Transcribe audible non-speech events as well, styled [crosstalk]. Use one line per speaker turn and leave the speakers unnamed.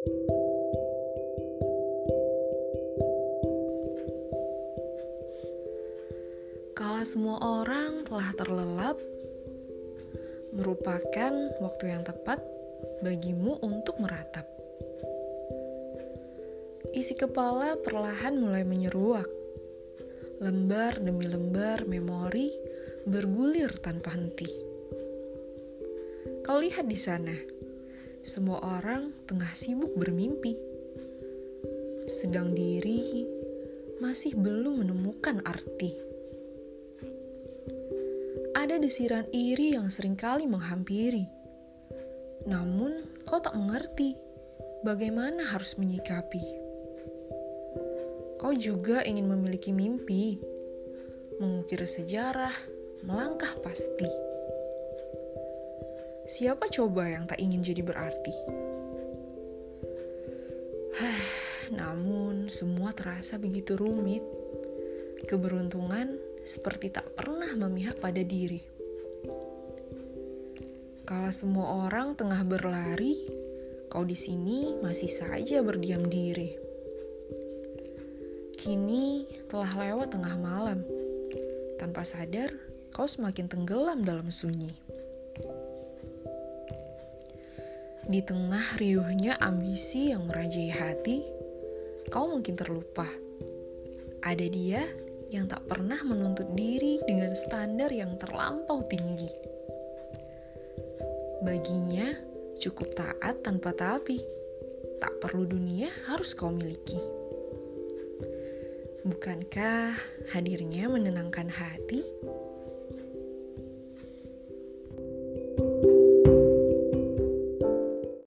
Kala semua orang telah terlelap, merupakan waktu yang tepat bagimu untuk meratap. Isi kepala perlahan mulai menyeruak. Lembar demi lembar memori bergulir tanpa henti. Kau lihat di sana, semua orang tengah sibuk bermimpi. Sedang diri masih belum menemukan arti ada desiran iri yang sering kali menghampiri. Namun, kau tak mengerti bagaimana harus menyikapi. Kau juga ingin memiliki mimpi, mengukir sejarah, melangkah pasti. Siapa coba yang tak ingin jadi berarti? [sighs] Namun, semua terasa begitu rumit. Keberuntungan seperti tak pernah memihak pada diri. Kalau semua orang tengah berlari, kau di sini masih saja berdiam diri. Kini telah lewat tengah malam. Tanpa sadar, kau semakin tenggelam dalam sunyi. Di tengah riuhnya ambisi yang merajai hati, kau mungkin terlupa. Ada dia yang tak pernah menuntut diri dengan standar yang terlampau tinggi. Baginya, cukup taat tanpa tapi. Tak perlu dunia harus kau miliki. Bukankah hadirnya menenangkan hati?